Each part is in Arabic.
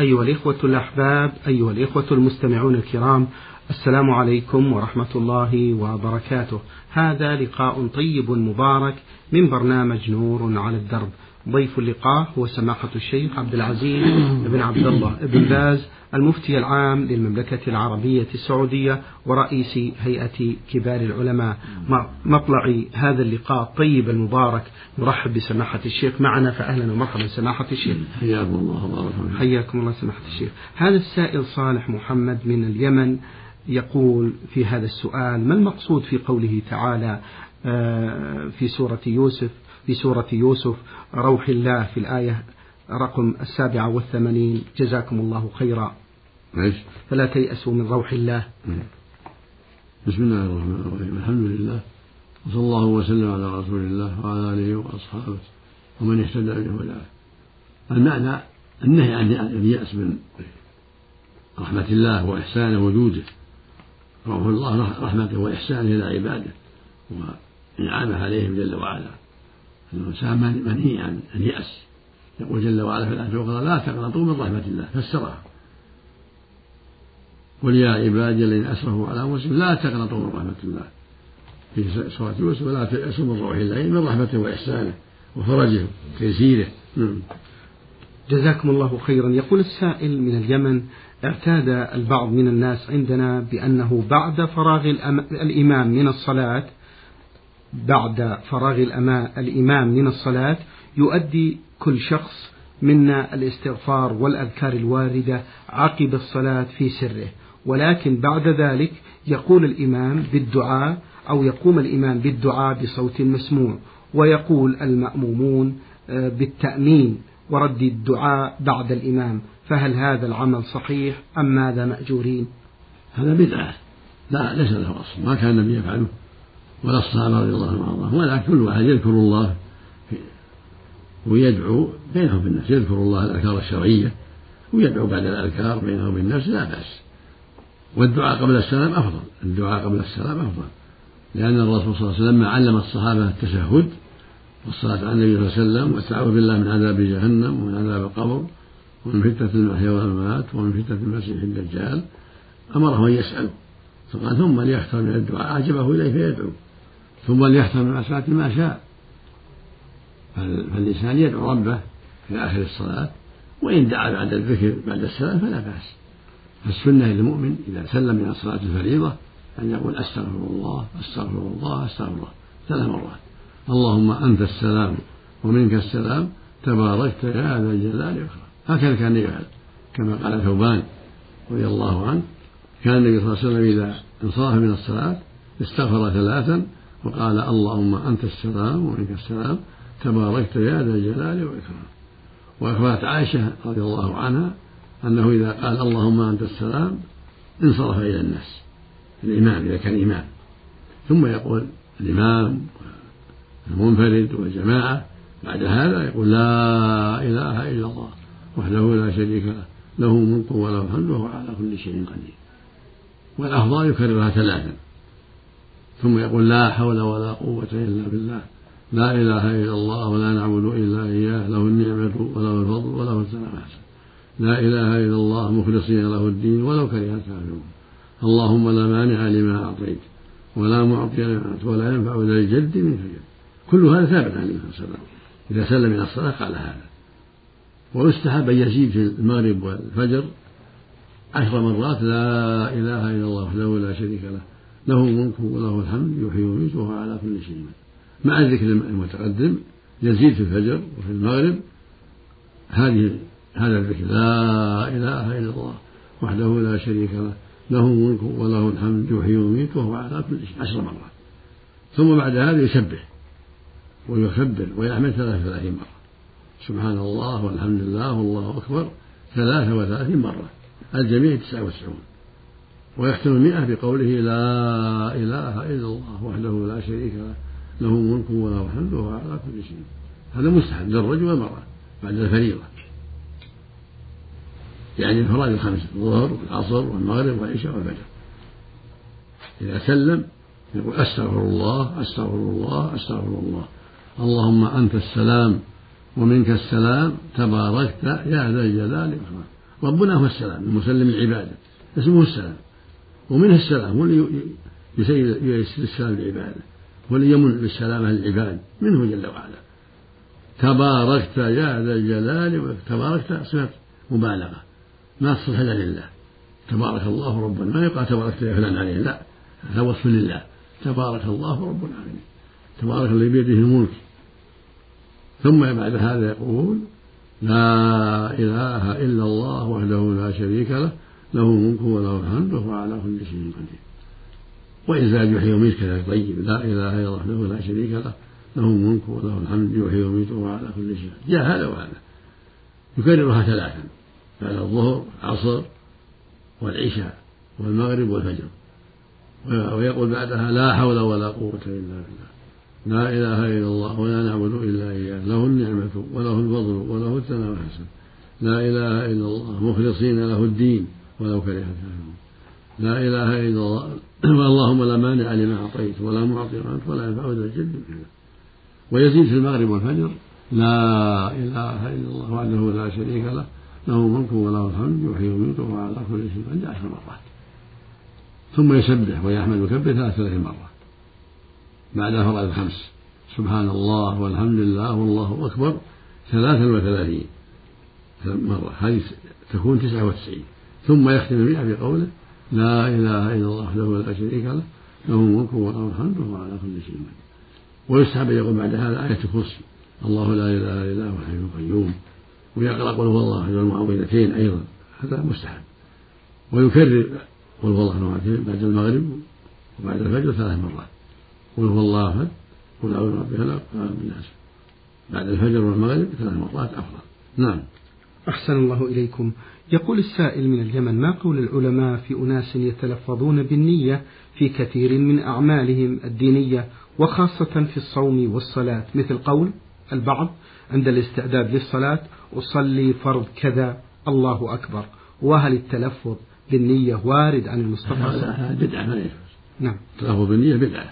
أيها الإخوة الأحباب أيها الإخوة المستمعون الكرام السلام عليكم ورحمة الله وبركاته. هذا لقاء طيب مبارك من برنامج نور على الدرب. ضيف اللقاء هو سماحة الشيخ عبد العزيز بن عبد الله بن باز المفتي العام للمملكة العربية السعودية ورئيس هيئة كبار العلماء. مطلع هذا اللقاء الطيب المبارك. نرحب بسماحة الشيخ معنا. فأهلا ومرحبا سماحة الشيخ. حياكم الله حياكم الله سماحة الشيخ. هذا السائل صالح محمد من اليمن يقول في هذا السؤال ما المقصود في قوله تعالى آه، في سورة يوسف؟ في سورة يوسف روح الله في الآية رقم السابعة والثمانين. جزاكم الله خيرا. إيش؟ فلا تيأسوا من روح الله. بسم الله الرحمن الرحيم. الحمد لله وصلى الله وسلم على رسول الله وعلى آله وأصحابه ومن اهتدى بهداه المعنى النهي عن اليأس من رحمة الله وإحسانه وجوده. روح الله رحمته وإحسانه إلى عباده وإنعامه عليهم جل وعلا. الإنسان منهي عن اليأس يقول جل وعلا في الآية الأخرى لا تقنطوا من رحمة الله. فسرها. قل يا عبادي الذين أسرفوا على أنفسهم لا تقنطوا من رحمة الله. في سورة يوسف ولا تيأسوا من روح الله من رحمته وإحسانه وفرجه وتيسيره. نعم. جزاكم الله خيرا. يقول السائل من اليمن اعتاد البعض من الناس عندنا بأنه بعد فراغ الإمام من الصلاة بعد فراغ الإمام من الصلاة يؤدي كل شخص منا الاستغفار والأذكار الواردة عقب الصلاة في سره. ولكن بعد ذلك يقول الإمام بالدعاء أو يقوم الإمام بالدعاء بصوت مسموع ويقول المأمومون آه، بالتأمين ورد الدعاء بعد الإمام. فهل هذا العمل صحيح أم ماذا مأجورين؟ هذا بدعة. لا ليس له أصل. ما كان النبي يفعله. ولا الصحابة رضي الله عنهم ولكن كل واحد يذكر الله ويدعو بينه وبين النفس يذكر الله الأذكار الشرعية ويدعو بعد الأذكار بينه وبين النفس لا بأس. والدعاء قبل السلام أفضل. الدعاء قبل السلام أفضل. لأن الرسول صلى الله عليه وسلم علم الصحابة التشهد والصلاة على النبي صلى الله عليه وسلم والتعوذ بالله من عذاب جهنم ومن عذاب القبر ومن فتنة المحيا والممات ومن فتنة المسيح الدجال. أمره أن يسأل فقال ثم ليختار من الدعاء. أعجبه إليه فيدعو. ثم ليختار من الصلاة ما شاء. فالإنسان يدعو ربه في آخر الصلاة وإن دعا بعد الذكر بعد السلام فلا بأس. فالسنة للمؤمن إذا سلم من صلاة الفريضة أن يقول أستغفر الله أستغفر الله أستغفر الله ثلاث مرات. اللهم أنت السلام ومنك السلام تباركت يا ذا الجلال والإكرام. هكذا كان يفعل. كما قال ثوبان رضي الله عنه كان النبي صلى الله عليه وسلم إذا انصرف من الصلاة استغفر ثلاثا وقال اللهم أنت السلام ومنك السلام تباركت يا ذا الجلال والإكرام. وأخبرت عائشة رضي الله عنها أنه إذا قال اللهم أنت السلام انصرف إلى الناس الإمام إذا كان إمام. ثم يقول الإمام المنفرد والجماعة بعد هذا يقول لا إله إلا الله وحده لا شريك له له ملك وله الحمد وهو على كل شيء قدير. والأفضل يكررها ثلاثا. ثم يقول لا حول ولا قوة إلا بالله. لا إله إلا الله ولا نعبد إلا إياه له النعمة وله الفضل وله الثناء. لا إله إلا الله مخلصين له الدين ولو كره الكافرون. اللهم لا مانع لما أعطيت ولا معطي لما ولا ينفع ذا الجد منك الجد. كل هذا ثابت عليه وسلم إذا سلم من الصلاة قال هذا. ويستحب أن يزيد في المغرب والفجر عشر مرات لا إله إلا الله وحده لا شريك له. له الملك وله الحمد يحيي ويميت وهو على كل شيء مع الذكر المتقدم يزيد في الفجر وفي المغرب. هذه هذا الذكر لا إله إلا الله وحده لا شريك له له الملك وله الحمد يحيي ويميت وهو على كل شيء عشر مرات. ثم بعد هذا يسبح ويكبر ويحمد ثلاث وثلاثين مرة. سبحان الله والحمد لله والله أكبر ثلاثة وثلاثين مرة. الجميع تسعة وتسعون. ويختم المئة بقوله لا إله إلا الله وحده لا شريك له. له الملك وله الحمد وهو على كل شيء. هذا مستحب للرجل والمرأة بعد الفريضة. يعني الفرائض الخمس الظهر والعصر والمغرب والعشاء والفجر. إذا سلم يقول أستغفر الله أستغفر الله أستغفر الله. اللهم أنت السلام ومنك السلام تباركت يا ذا الجلال والإكرام. ربنا هو السلام المسلم العبادة اسمه السلام. ومنه السلام هو اللي السلام للعبادة هو اللي يمن بالسلامة للعباد منه جل وعلا. تباركت يا ذا الجلال تباركت صفة مبالغة. ما تصلح إلا لله. تبارك الله ربنا. ما يقال تباركت يا فلان عليه لا. هذا وصف لله. تبارك الله رب العالمين. تبارك الذي بيده الملك. ثم بعد هذا يقول لا إله إلا الله وحده لا شريك له. له الملك وله الحمد وهو على كل شيء قدير. وإن زاد يحيي ويميت كذلك. طيب لا إله إلا الله لا شريك له له الملك وله الحمد يحيي ويميت وهو على كل شيء. جاء هذا وهذا. يكررها ثلاثا. بعد الظهر العصر والعشاء والمغرب والفجر. ويقول بعدها لا حول ولا قوة إلا بالله. لا إله إلا الله ولا نعبد إلا إياه. له النعمة وله الفضل وله الثناء الحسن لا إله إلا الله. مخلصين له الدين. ولو كره. الكافرون لا إله إلا الله. اللهم لا مانع لما أعطيت ولا معطي عنك ولا ينفع ذا الجد ويزيد في المغرب والفجر. لا إله إلا الله وحده لا شريك له. له الملك وله الحمد. يحيي ويميت وهو على كل شيء قدير. عشر مرات. ثم يسبح ويحمد ويكبر ثلاث ثلاث مرات. بعد فرائض الخمس. سبحان الله والحمد لله والله أكبر. ثلاثا وثلاثين مرة. هذه تكون تسعة وتسعين. ثم يختم بها بقوله لا إله إلا الله وحده لا شريك له له الملك وله الحمد وهو على كل شيء قدير. ويستحب أن يقول بعد هذا آية الكرسي الله لا إله إلا هو الحي القيوم. ويقرأ قل هو الله أحد المعوذتين أيضا. هذا مستحب. ويكرر قل هو الله بعد المغرب وبعد الفجر ثلاث مرات. قل هو الله أحد قل أعوذ برب الفلق بالناس بعد الفجر والمغرب ثلاث مرات أفضل نعم. أحسن الله إليكم. يقول السائل من اليمن ما قول العلماء في أناس يتلفظون بالنية في كثير من أعمالهم الدينية وخاصة في الصوم والصلاة؟ مثل قول البعض عند الاستعداد للصلاة أصلي فرض كذا الله أكبر. وهل التلفظ بالنية وارد عن المصطفى؟ هذا بدعة ما نعم. التلفظ بالنية بدعة.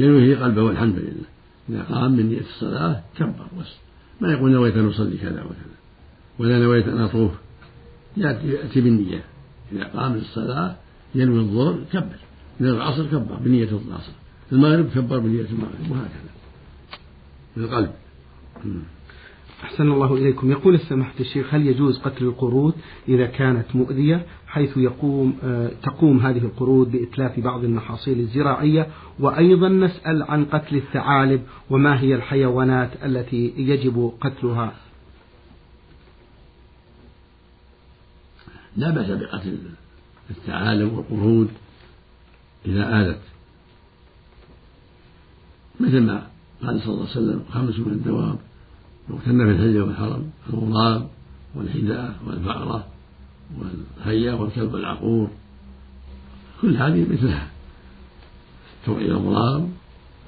ينوي قلبه والحمد لله. إذا قام من نية الصلاة كبر بس. ما يقول نويت أن أصلي كذا وكذا. ولا نويت أن أطوف. يأتي بالنية. إذا قام للصلاة ينوي الظهر كبر من العصر كبر بنية العصر. المغرب كبر بنية المغرب وهكذا. من القلب. أحسن الله إليكم. يقول سماحة الشيخ هل يجوز قتل القرود إذا كانت مؤذية؟ حيث يقوم آه، تقوم هذه القرود بإتلاف بعض المحاصيل الزراعية. وأيضا نسأل عن قتل الثعالب وما هي الحيوانات التي يجب قتلها؟ لا بأس بقتل الثعالب والقرود إذا آلت مثل ما قال صلى الله عليه وسلم خمس من الدواب يقتلن في الحج والحرم الغراب والحداء والفأرة والهيا والكلب العقور. كل هذه مثلها. الغراب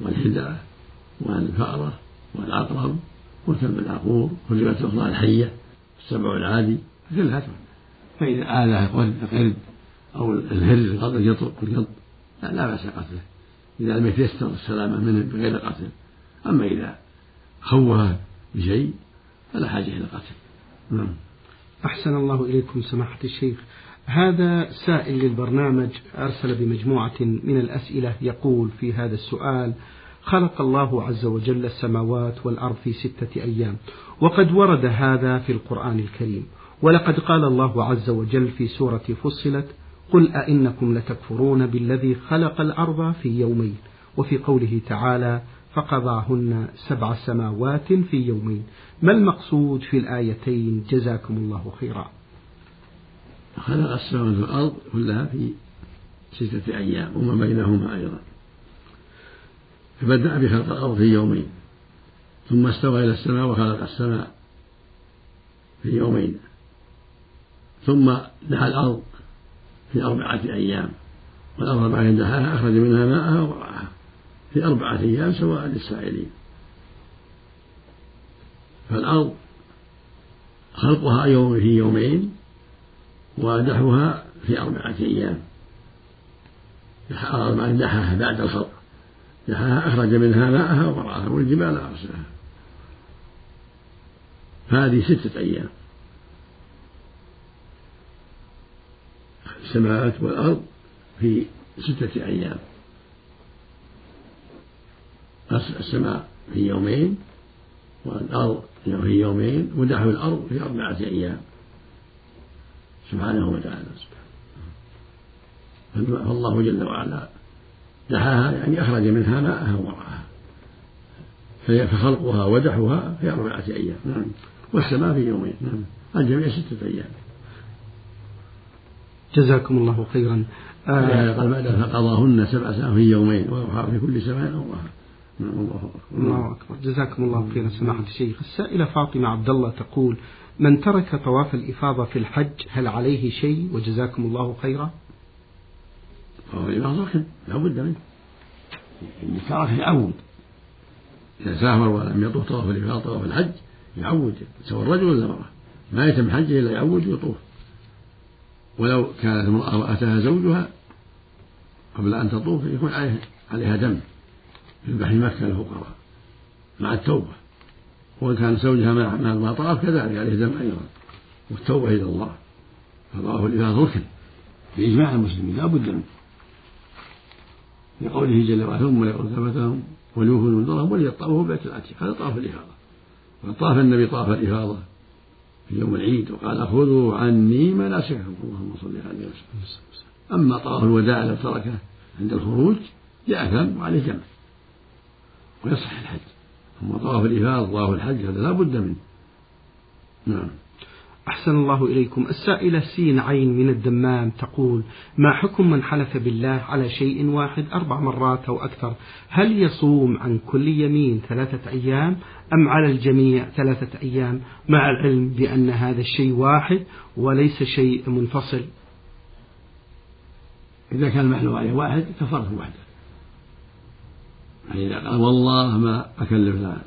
والحداء والفأرة والعقرب والكلب العقور والرواية الأخرى الحية السبع العادي كلها فإذا آلة القرد أو الهر القط القط لا, لا بأس قتله إذا لم يتيسر السلامة منه بغير قتل. أما إذا خوف بشيء فلا حاجة إلى القتل نعم. أحسن الله إليكم سماحة الشيخ. هذا سائل للبرنامج أرسل بمجموعة من الأسئلة يقول في هذا السؤال خلق الله عز وجل السماوات والأرض في ستة أيام وقد ورد هذا في القرآن الكريم. ولقد قال الله عز وجل في سورة فصلت قل أئنكم لتكفرون بالذي خلق الأرض في يومين وفي قوله تعالى فقضاهن سبع سماوات في يومين. ما المقصود في الآيتين؟ جزاكم الله خيرا. خلق السماوات والأرض كلها في ستة أيام وما بينهما أيضا. فبدأ بخلق الأرض في يومين ثم استوى إلى السماء وخلق السماء في يومين. ثم دعا الأرض في أربعة أيام والأرض بعد دعاها أخرج منها ماءها ورعاها في أربعة أيام سواء للسائلين. فالأرض خلقها يوم في يومين ودحوها في أربعة أيام. دحاها بعد الخلق. دحاها أخرج منها ماءها وبرعها والجبال أرسلها هذه ستة أيام. السماوات والأرض في ستة أيام. السماء في يومين والأرض في يومين ودحو الأرض في أربعة أيام. سبحانه وتعالى. فالله جل وعلا دحاها يعني أخرج منها ماءها ومرعاها. فخلقها ودحها في أربعة أيام. نعم. والسماء في يومين. نعم. الجميع ستة أيام. جزاكم الله خيرا. آه قال بعد فقضاهن سبع سنوات في يومين وأوحى في كل سماء أمرها نعم الله أكبر. الله أكبر. جزاكم الله خيرا سماحة الشيخ. السائلة فاطمة عبد الله تقول من ترك طواف الإفاضة في الحج هل عليه شيء؟ وجزاكم الله خيرا. طواف الإفاضة ركن لا بد منه. اللي ترك يعود. إذا سافر ولم يطوف طواف الإفاضة طواف الحج يعود. سواء الرجل ولا المرأة. ما يتم حجه إلا يعود ويطوف. ولو كانت امرأة أتاها زوجها قبل أن تطوف يكون عليها عليها دم يذبح مكة للفقراء مع التوبة. وإن كان زوجها ما ما طاف كذلك عليه دم أيضا. والتوبة إلى الله. فطواف الإفاضة ركن. بإجماع المسلمين. لا بد منه. لقوله جل وعلا ثم ثبتهم وليوفوا نذورهم وليطوفوا بيت العتيق. هذا طواف الإفاضة. وطاف النبي طاف الإفاضة. في يوم العيد وقال خذوا عني مناسككم اللهم صل عليه وسلم. أما طواف الوداع لو تركه عند الخروج يأثم وعليه جمع ويصح الحج. أما طواف الإفاضة طواف الحج هذا لا بد منه. نعم. أحسن الله إليكم. السائلة سين عين من الدمام تقول ما حكم من حلف بالله على شيء واحد أربع مرات أو أكثر؟ هل يصوم عن كل يمين ثلاثة أيام أم على الجميع ثلاثة أيام؟ مع العلم بأن هذا الشيء واحد وليس شيء منفصل. إذا كان المحلوف عليه واحد كفرته وحده يعني إذا قال والله ما أكلف فلان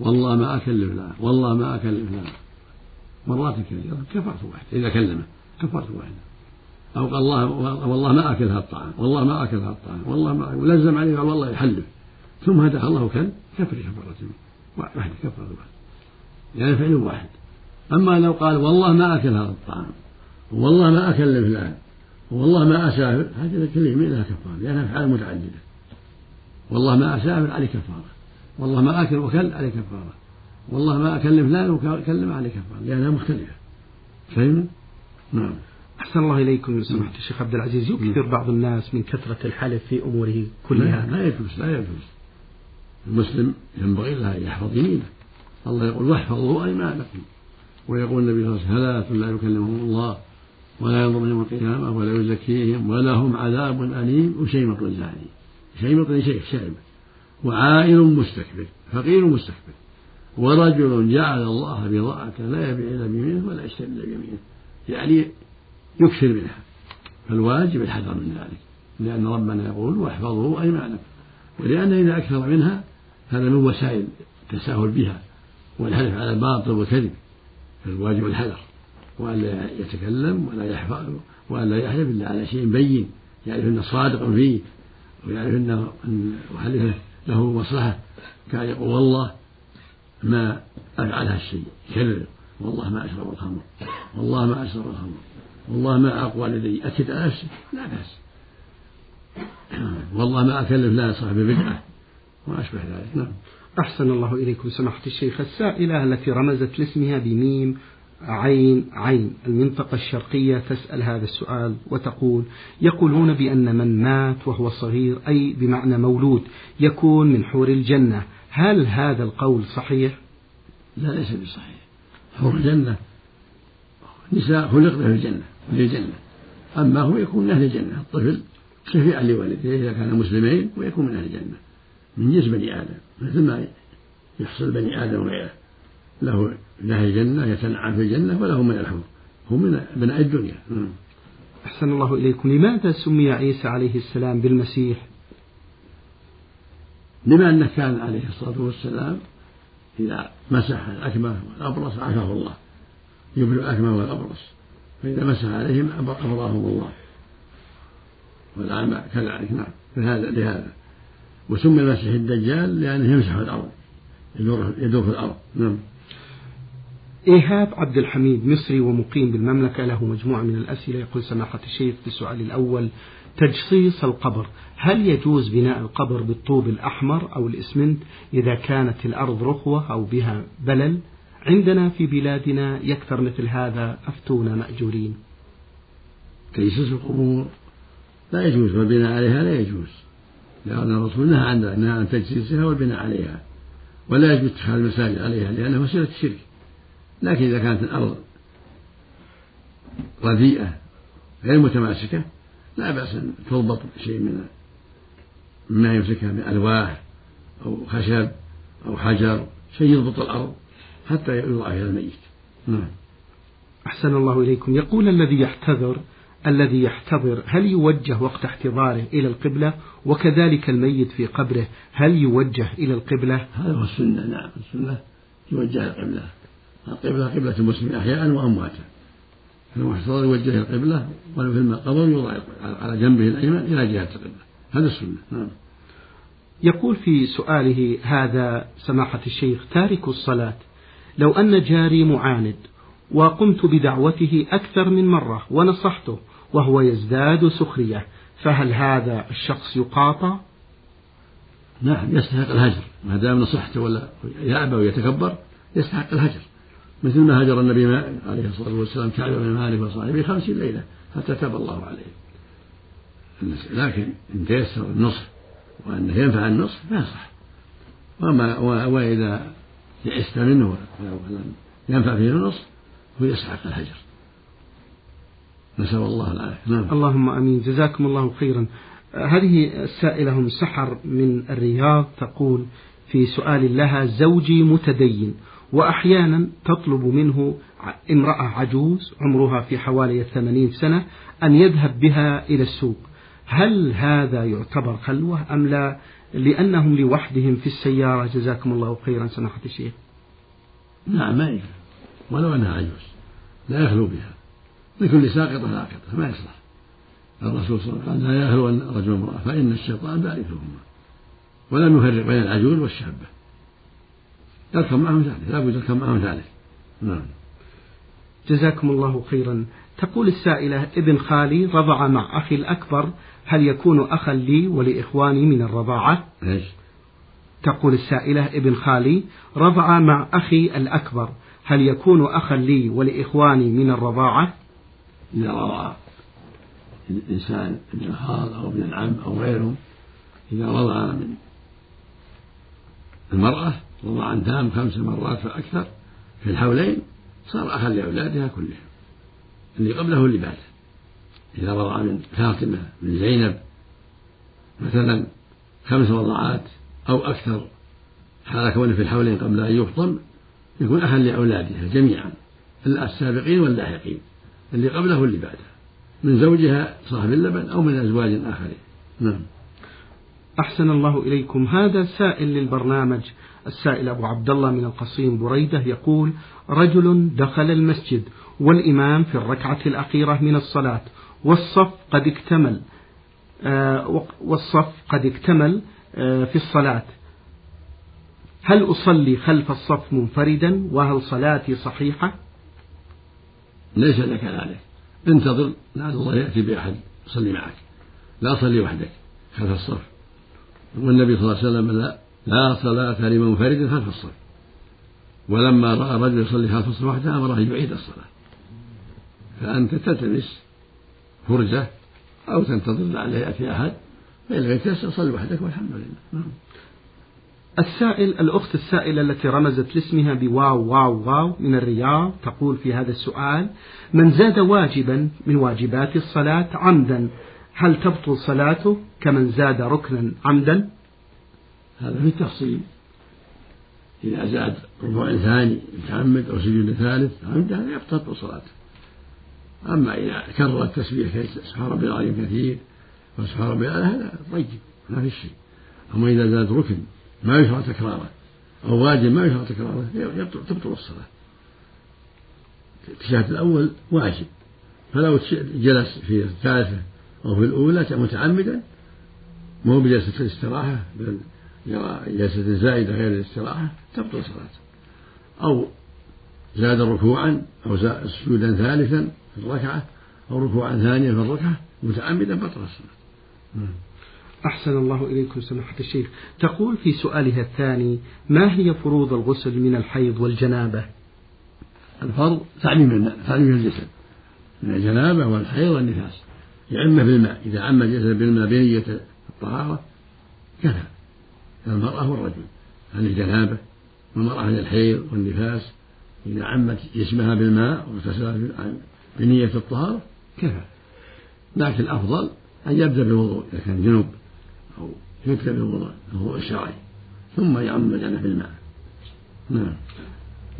والله ما أكلف فلان والله ما أكلف فلان. مرات كثيرة كفرت واحدة. إذا كلمه. كفرت واحدة. أو قال الله والله ما أكل هذا الطعام. والله ما أكل هذا الطعام. والله ما ولزم عليه قال والله يحلف. ثم هداه الله كل كفر كفارة واحدة. كفارة واحدة يعني فعل واحد. أما لو قال والله ما أكل هذا الطعام. والله ما أكل لفلان والله ما أسافر. هذه الكلمة لها كفارة. لأنها أفعال متعددة. والله ما أسافر عليه كفارة. والله ما أكل وكل عليه كفارة. والله ما أكلم فلان وكلم عليه كفارة لأنها مختلفة. فهمت؟ نعم. أحسن الله إليكم سماحة الشيخ عبد العزيز. يكثر بعض الناس من كثرة الحلف في أموره كلها. لا يجوز لا يجوز. المسلم ينبغي له أن يحفظ يمينه الله يقول واحفظوا أيمانكم. ويقول النبي صلى الله عليه وسلم ثلاثة لا يكلمهم الله ولا ينظر يوم القيامة ولا يزكيهم ولهم عذاب أليم وشيمة زاني. شيمة شيخ شايب وعائل مستكبر فقير مستكبر. ورجل جعل الله بضاعة لا يبيع إلا بيمينه ولا يشتري إلا بيمينه يعني يكثر منها. فالواجب الحذر من ذلك. لأن ربنا يقول واحفظوا أيمانكم. ولأن إذا أكثر منها هذا من وسائل التساهل بها. والحلف على الباطل والكذب. فالواجب الحذر. وألا يتكلم ولا يحفظ وألا يحلف إلا على شيء بين. يعرف أنه صادق فيه. ويعرف أنه وحلفه له مصلحة. كان يقول والله ما أفعل هالشيء كذب. والله ما أشرب الخمر. والله ما أشرب الخمر. والله ما أقوى لدي. أكد على نفسي. لا بأس. والله ما أكلف لا صاحب بدعة. وما أشبه ذلك. نعم. أحسن الله إليكم. سماحة الشيخ السائلة التي رمزت لاسمها بميم عين عين المنطقة الشرقية تسأل هذا السؤال وتقول يقولون بأن من مات وهو صغير أي بمعنى مولود يكون من حور الجنة. هل هذا القول صحيح؟ لا ليس بصحيح. حور الجنة. نساء خلقنا في الجنة في الجنة. أما هو يكون من أهل الجنة. الطفل شفيعا لوالديه إذا كان مسلمين ويكون من أهل الجنة. من جنس بني آدم. مثل ما يحصل بني آدم وغيره. له من أهل الجنة يتنعم في الجنة وله من الحور هم من أبناء الدنيا. أحسن الله إليكم. لماذا سمي عيسى عليه السلام بالمسيح؟ لما أنه كان عليه الصلاة والسلام إذا مسح الأكمة والأبرص عافاه الله. يبرئ الأكمة والأبرص. فإذا مسح عليهم أبرأهم الله. والأعمى كذلك نعم. لهذا لهذا. وسمي المسيح الدجال لأنه يمسح الأرض. يدور, يدور في الأرض. نعم. إيهاب عبد الحميد مصري ومقيم بالمملكة له مجموعة من الأسئلة. يقول سماحة الشيخ في السؤال الأول تجصيص القبر. هل يجوز بناء القبر بالطوب الأحمر أو الإسمنت إذا كانت الأرض رخوة أو بها بلل؟ عندنا في بلادنا يكثر مثل هذا أفتونا مأجورين. تجسس القبور لا يجوز والبناء عليها لا يجوز لأن الرسول نهى عن نهى عن تجسيسها والبناء عليها ولا يجوز اتخاذ المساجد عليها لأنها وسيلة الشرك لكن إذا كانت الأرض رديئة غير متماسكة لا بأس أن تربط شيء من مما يمسكها من ألواح أو خشب أو حجر شيء يضبط الأرض حتى يوضع فيها الميت. نعم. أحسن الله إليكم. يقول الذي يحتضر الذي يحتضر هل يوجه وقت احتضاره إلى القبلة؟ وكذلك الميت في قبره هل يوجه إلى القبلة؟ هذا هو السنة نعم. السنة يوجه القبلة. القبلة قبلة المسلم أحياء وأمواتا. فالمحتضر يوجه إلى القبلة ولو في القبر يوضع على جنبه الأيمن إلى جهة القبلة. هذا السنة. نعم. يقول في سؤاله هذا سماحة الشيخ تارك الصلاة لو أن جاري معاند وقمت بدعوته أكثر من مرة ونصحته وهو يزداد سخرية فهل هذا الشخص يقاطع؟ نعم يستحق الهجر. ما دام نصحته ولا يأبى ويتكبر يستحق الهجر. مثل ما هجر النبي عليه الصلاة والسلام كعب بن مالك وصاحبه خمسين ليلة حتى تاب الله عليه. لكن إن تيسر النصح وأنه ينفع النصح فيصح وما وإذا يئست منه ولم ينفع فيه النصح هو يستحق الهجر نسأل الله العافية. نعم. اللهم أمين. جزاكم الله خيرا. هذه السائلة هم سحر من الرياض تقول في سؤال لها زوجي متدين وأحيانا تطلب منه امرأة عجوز عمرها في حوالي الثمانين سنة أن يذهب بها إلى السوق. هل هذا يعتبر خلوة أم لا؟ لأنهم لوحدهم في السيارة. جزاكم الله خيرا. سماحة الشيخ نعم ما يخلو. ولو أنها عجوز. لا يخلو بها. لكل ساقطة لاقطة ما يصلح. الرسول صلى الله عليه وسلم لا يخلو رجل امرأة فإن الشيطان ثالثهما ولم يفرق بين العجوز والشابة. يركب معهم ثالث. لا بد يركب معهم ثالث. نعم. جزاكم الله خيرا. تقول السائلة ابن خالي رضع مع أخي الأكبر هل يكون أخا لي ولإخواني من الرضاعة؟ إيش؟ تقول السائلة ابن خالي رضع مع أخي الأكبر هل يكون أخا لي ولإخواني من الرضاعة؟ إذا رضع الإنسان ابن الخال أو ابن العم أو غيرهم إذا رضع من المرأة رضعا تام خمس مرات فأكثر في الحولين صار أخا لأولادها كلهم. اللي قبله واللي بعده إذا رضع من فاطمة من زينب مثلا خمس رضعات أو أكثر حال كونه في الحولين قبل أن يفطم يكون أخا لأولادها جميعا السابقين واللاحقين. اللي قبله واللي بعده. من زوجها صاحب اللبن أو من أزواج آخرين. نعم. أحسن الله إليكم. هذا سائل للبرنامج. السائل أبو عبد الله من القصيم بريدة يقول رجل دخل المسجد والإمام في الركعة الأخيرة من الصلاة والصف قد اكتمل آه، والصف قد اكتمل آه، في الصلاة. هل أصلي خلف الصف منفردا وهل صلاتي صحيحة؟ ليس لك عليك انتظر لعل الله يأتي بأحد يصلي معك. لا صلي وحدك خلف الصف. والنبي صلى الله عليه وسلم لا لا صلاة لمنفرد خلف الصف ولما رأى الرجل يصلي خلف الصف وحده أمره أن يعيد الصلاة. فأنت تلتمس فرجة أو تنتظر لعله يأتي أحد فإن لم يتيسر صل وحدك والحمد لله. نعم. السائل الأخت السائلة التي رمزت لاسمها بواو واو واو من الرياض تقول في هذا السؤال من زاد واجبا من واجبات الصلاة عمدا هل تبطل صلاته كمن زاد ركنا عمدا؟ هذا في التفصيل. إذا زاد ركوع ثاني متعمد أو سجود ثالث عمدا يبطل صلاته. أما إذا كرر التسبيح سبحان ربي العظيم كثير وسبحان ربي هذا طيب ما في شيء. أما إذا زاد ركن ما يشرع تكراره أو واجب ما يشرع تكراره تبطل الصلاة. التشهد الأول واجب. فلو جلس في الثالثة أو في الأولى متعمدا مو بجلسة الاستراحة بل جلسة زائدة غير الاستراحة تبطل صلاته. أو زاد ركوعا أو زاد سجودا ثالثا في الركعة أو ركوعا ثانيا في الركعة متعمدا بطل الصلاة. أحسن الله إليكم سماحة الشيخ. تقول في سؤالها الثاني ما هي فروض الغسل من الحيض والجنابة؟ الفرض تعميم تعميم الجسد. من الجنابة والحيض والنفاس. يعم بالماء. إذا عم الجسد بالماء بنية الطهارة كفى. المرأة والرجل عن الجنابة والمرأة عن الحيض والنفاس إذا عمت جسمها بالماء واغتسلت بنية الطهارة كفى. لكن الأفضل أن يبدأ بالوضوء إذا كان جنوب أو يبدأ بالوضوء الوضوء الشرعي ثم يعم الجنة بالماء. نعم.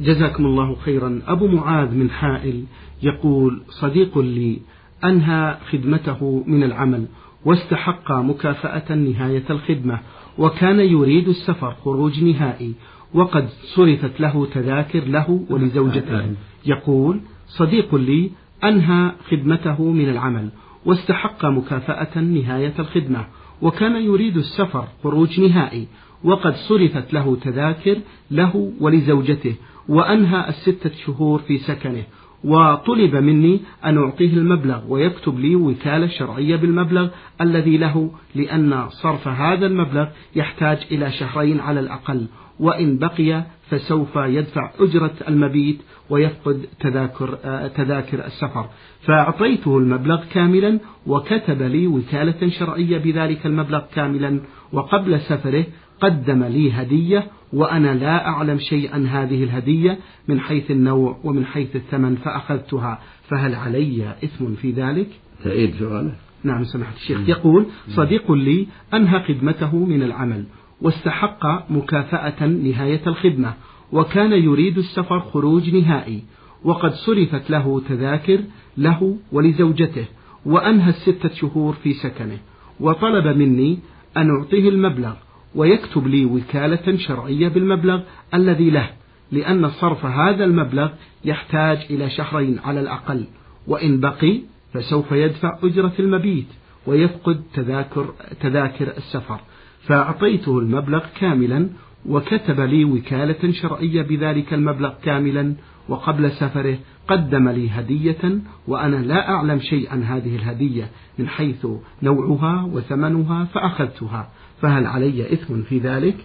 جزاكم الله خيرا. أبو معاذ من حائل يقول صديق لي أنهى خدمته من العمل واستحق مكافأة نهاية الخدمة وكان يريد السفر خروج نهائي وقد صرفت له تذاكر له ولزوجته. يقول صديق لي أنهى خدمته من العمل واستحق مكافأة نهاية الخدمة وكان يريد السفر خروج نهائي وقد صرفت له تذاكر له ولزوجته وأنهى الستة شهور في سكنه وطلب مني أن أعطيه المبلغ ويكتب لي وكالة شرعية بالمبلغ الذي له لأن صرف هذا المبلغ يحتاج إلى شهرين على الأقل وإن بقي فسوف يدفع أجرة المبيت ويفقد تذاكر تذاكر السفر. فأعطيته المبلغ كاملا وكتب لي وكالة شرعية بذلك المبلغ كاملا وقبل سفره قدم لي هدية وأنا لا أعلم شيئا هذه الهدية من حيث النوع ومن حيث الثمن فأخذتها. فهل علي إثم في ذلك؟ تعيد سؤاله. نعم سماحة الشيخ. يقول صديق لي أنهى خدمته من العمل واستحق مكافأة نهاية الخدمة وكان يريد السفر خروج نهائي وقد صرفت له تذاكر له ولزوجته وأنهى الستة شهور في سكنه وطلب مني أن أعطيه المبلغ ويكتب لي وكالة شرعية بالمبلغ الذي له لأن صرف هذا المبلغ يحتاج إلى شهرين على الأقل وإن بقي فسوف يدفع أجرة المبيت ويفقد تذاكر تذاكر السفر. فأعطيته المبلغ كاملا وكتب لي وكالة شرعية بذلك المبلغ كاملا وقبل سفره قدم لي هدية وأنا لا أعلم شيئا عن هذه الهدية من حيث نوعها وثمنها فأخذتها. فهل علي إثم في ذلك؟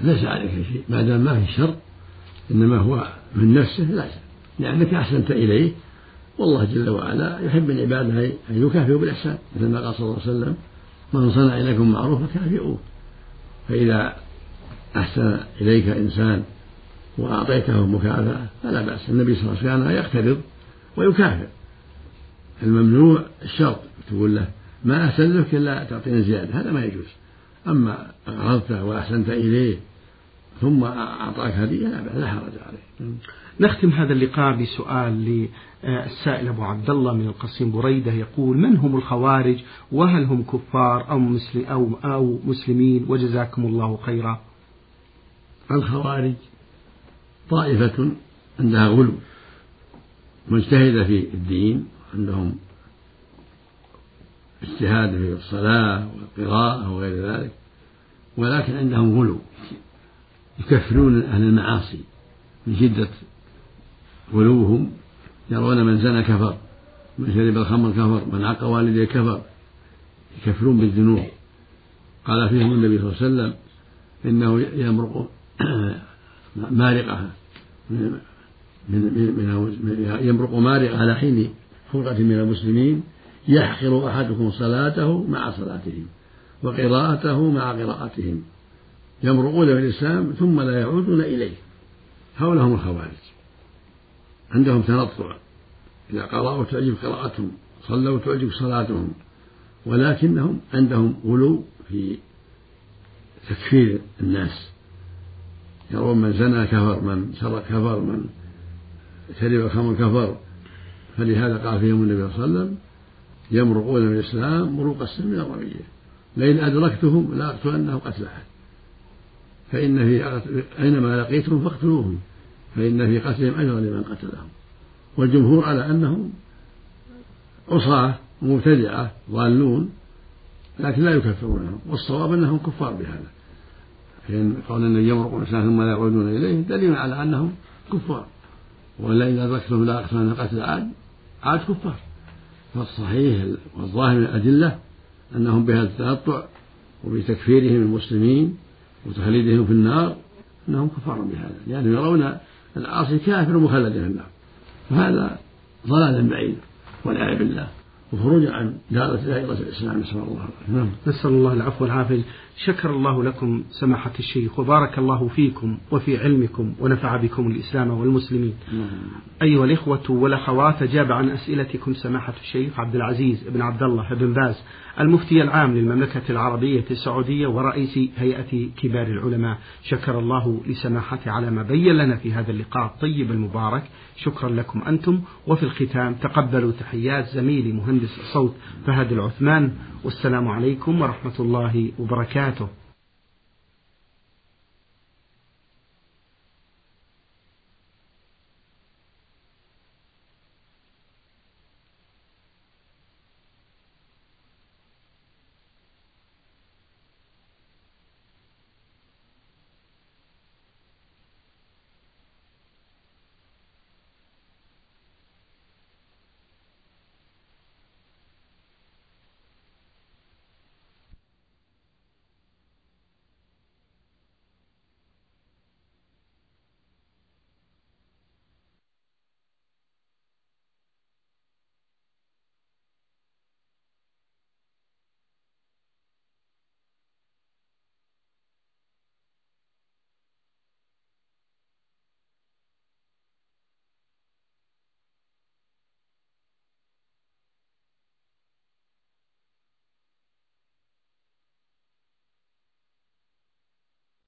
ليس عليك شيء. ما دام ما في شر إنما هو من نفسه لا لأنك أحسنت إليه والله جل وعلا يحب من عباده أن يكافئوا بالإحسان. مثل ما قال صلى الله عليه وسلم من صنع إليكم معروفا كافئوه فإذا أحسن إليك إنسان وأعطيته مكافأة فلا بأس. النبي صلى الله عليه وسلم كان يقترض ويكافئ. الممنوع الشرط تقول له ما أحسن لك إلا تعطيني زيادة. هذا ما يجوز. أما أقرضته وأحسنت إليه ثم أعطاك هدية لا حرج عليه. نختم هذا اللقاء بسؤال للسائل أبو عبد الله من القصيم بريدة يقول من هم الخوارج؟ وهل هم كفار أو مسلم أو أو مسلمين؟ وجزاكم الله خيرا. الخوارج طائفة عندها غلو مجتهدة في الدين عندهم اجتهاد في الصلاة والقراءة وغير ذلك ولكن عندهم غلو. يكفرون أهل المعاصي من شدة غلوهم يرون من زنى كفر من شرب الخمر كفر من عق والديه كفر يكفرون بالذنوب. قال فيهم النبي صلى الله عليه وسلم إنه يمرق مارقة من من يمرق مارق على حين فرقة من المسلمين يحقر أحدكم صلاته مع صلاتهم وقراءته مع قراءتهم يمرقون في الإسلام ثم لا يعودون إليه هؤلاء هم الخوارج عندهم تنطع. إذا قرأوا تعجب قراءتهم صلوا تعجب صلاتهم ولكنهم عندهم غلو في تكفير الناس. يرون من زنى كفر من سرق كفر من شرب الخمر كفر. فلهذا قال فيهم النبي صلى الله عليه وسلم يمرقون من الإسلام مروق السلم من الرمية لئن أدركتهم لأقتلنهم قتل أحد. فإن في أينما لقيتهم فاقتلوهم. فإن في قتلهم أجرا لمن قتلهم. والجمهور على أنهم عصاة مبتدعة ضالون لكن لا يكفرونهم. والصواب أنهم كفار بهذا. فإن قول النبي يمرق الإسلام ثم لا يعودون إليه دليل على أنهم كفار. إذا أدركتهم لا أقتلن قتل عاد عاد كفار. فالصحيح والظاهر من الأدلة أنهم بهذا التنطع وبتكفيرهم المسلمين وتخليدهم في النار أنهم كفار بهذا لأنهم يرون العاصي كافر مخلد في النار وهذا ضلال بعيد والعياذ بالله. وخروج عن دائرة دائرة الإسلام. نسأل الله العافية. نعم. نسأل الله العفو والعافية. شكر الله لكم سماحة الشيخ وبارك الله فيكم وفي علمكم ونفع بكم الإسلام والمسلمين. نعم. أيها الإخوة والأخوات أجاب عن أسئلتكم سماحة الشيخ عبد العزيز بن عبد الله بن باز. المفتي العام للمملكة العربية السعودية ورئيس هيئة كبار العلماء. شكر الله لسماحته على ما بين لنا في هذا اللقاء الطيب المبارك. شكرا لكم أنتم. وفي الختام تقبلوا تحيات زميلي مهندس الصوت فهد العثمان. والسلام عليكم ورحمة الله وبركاته.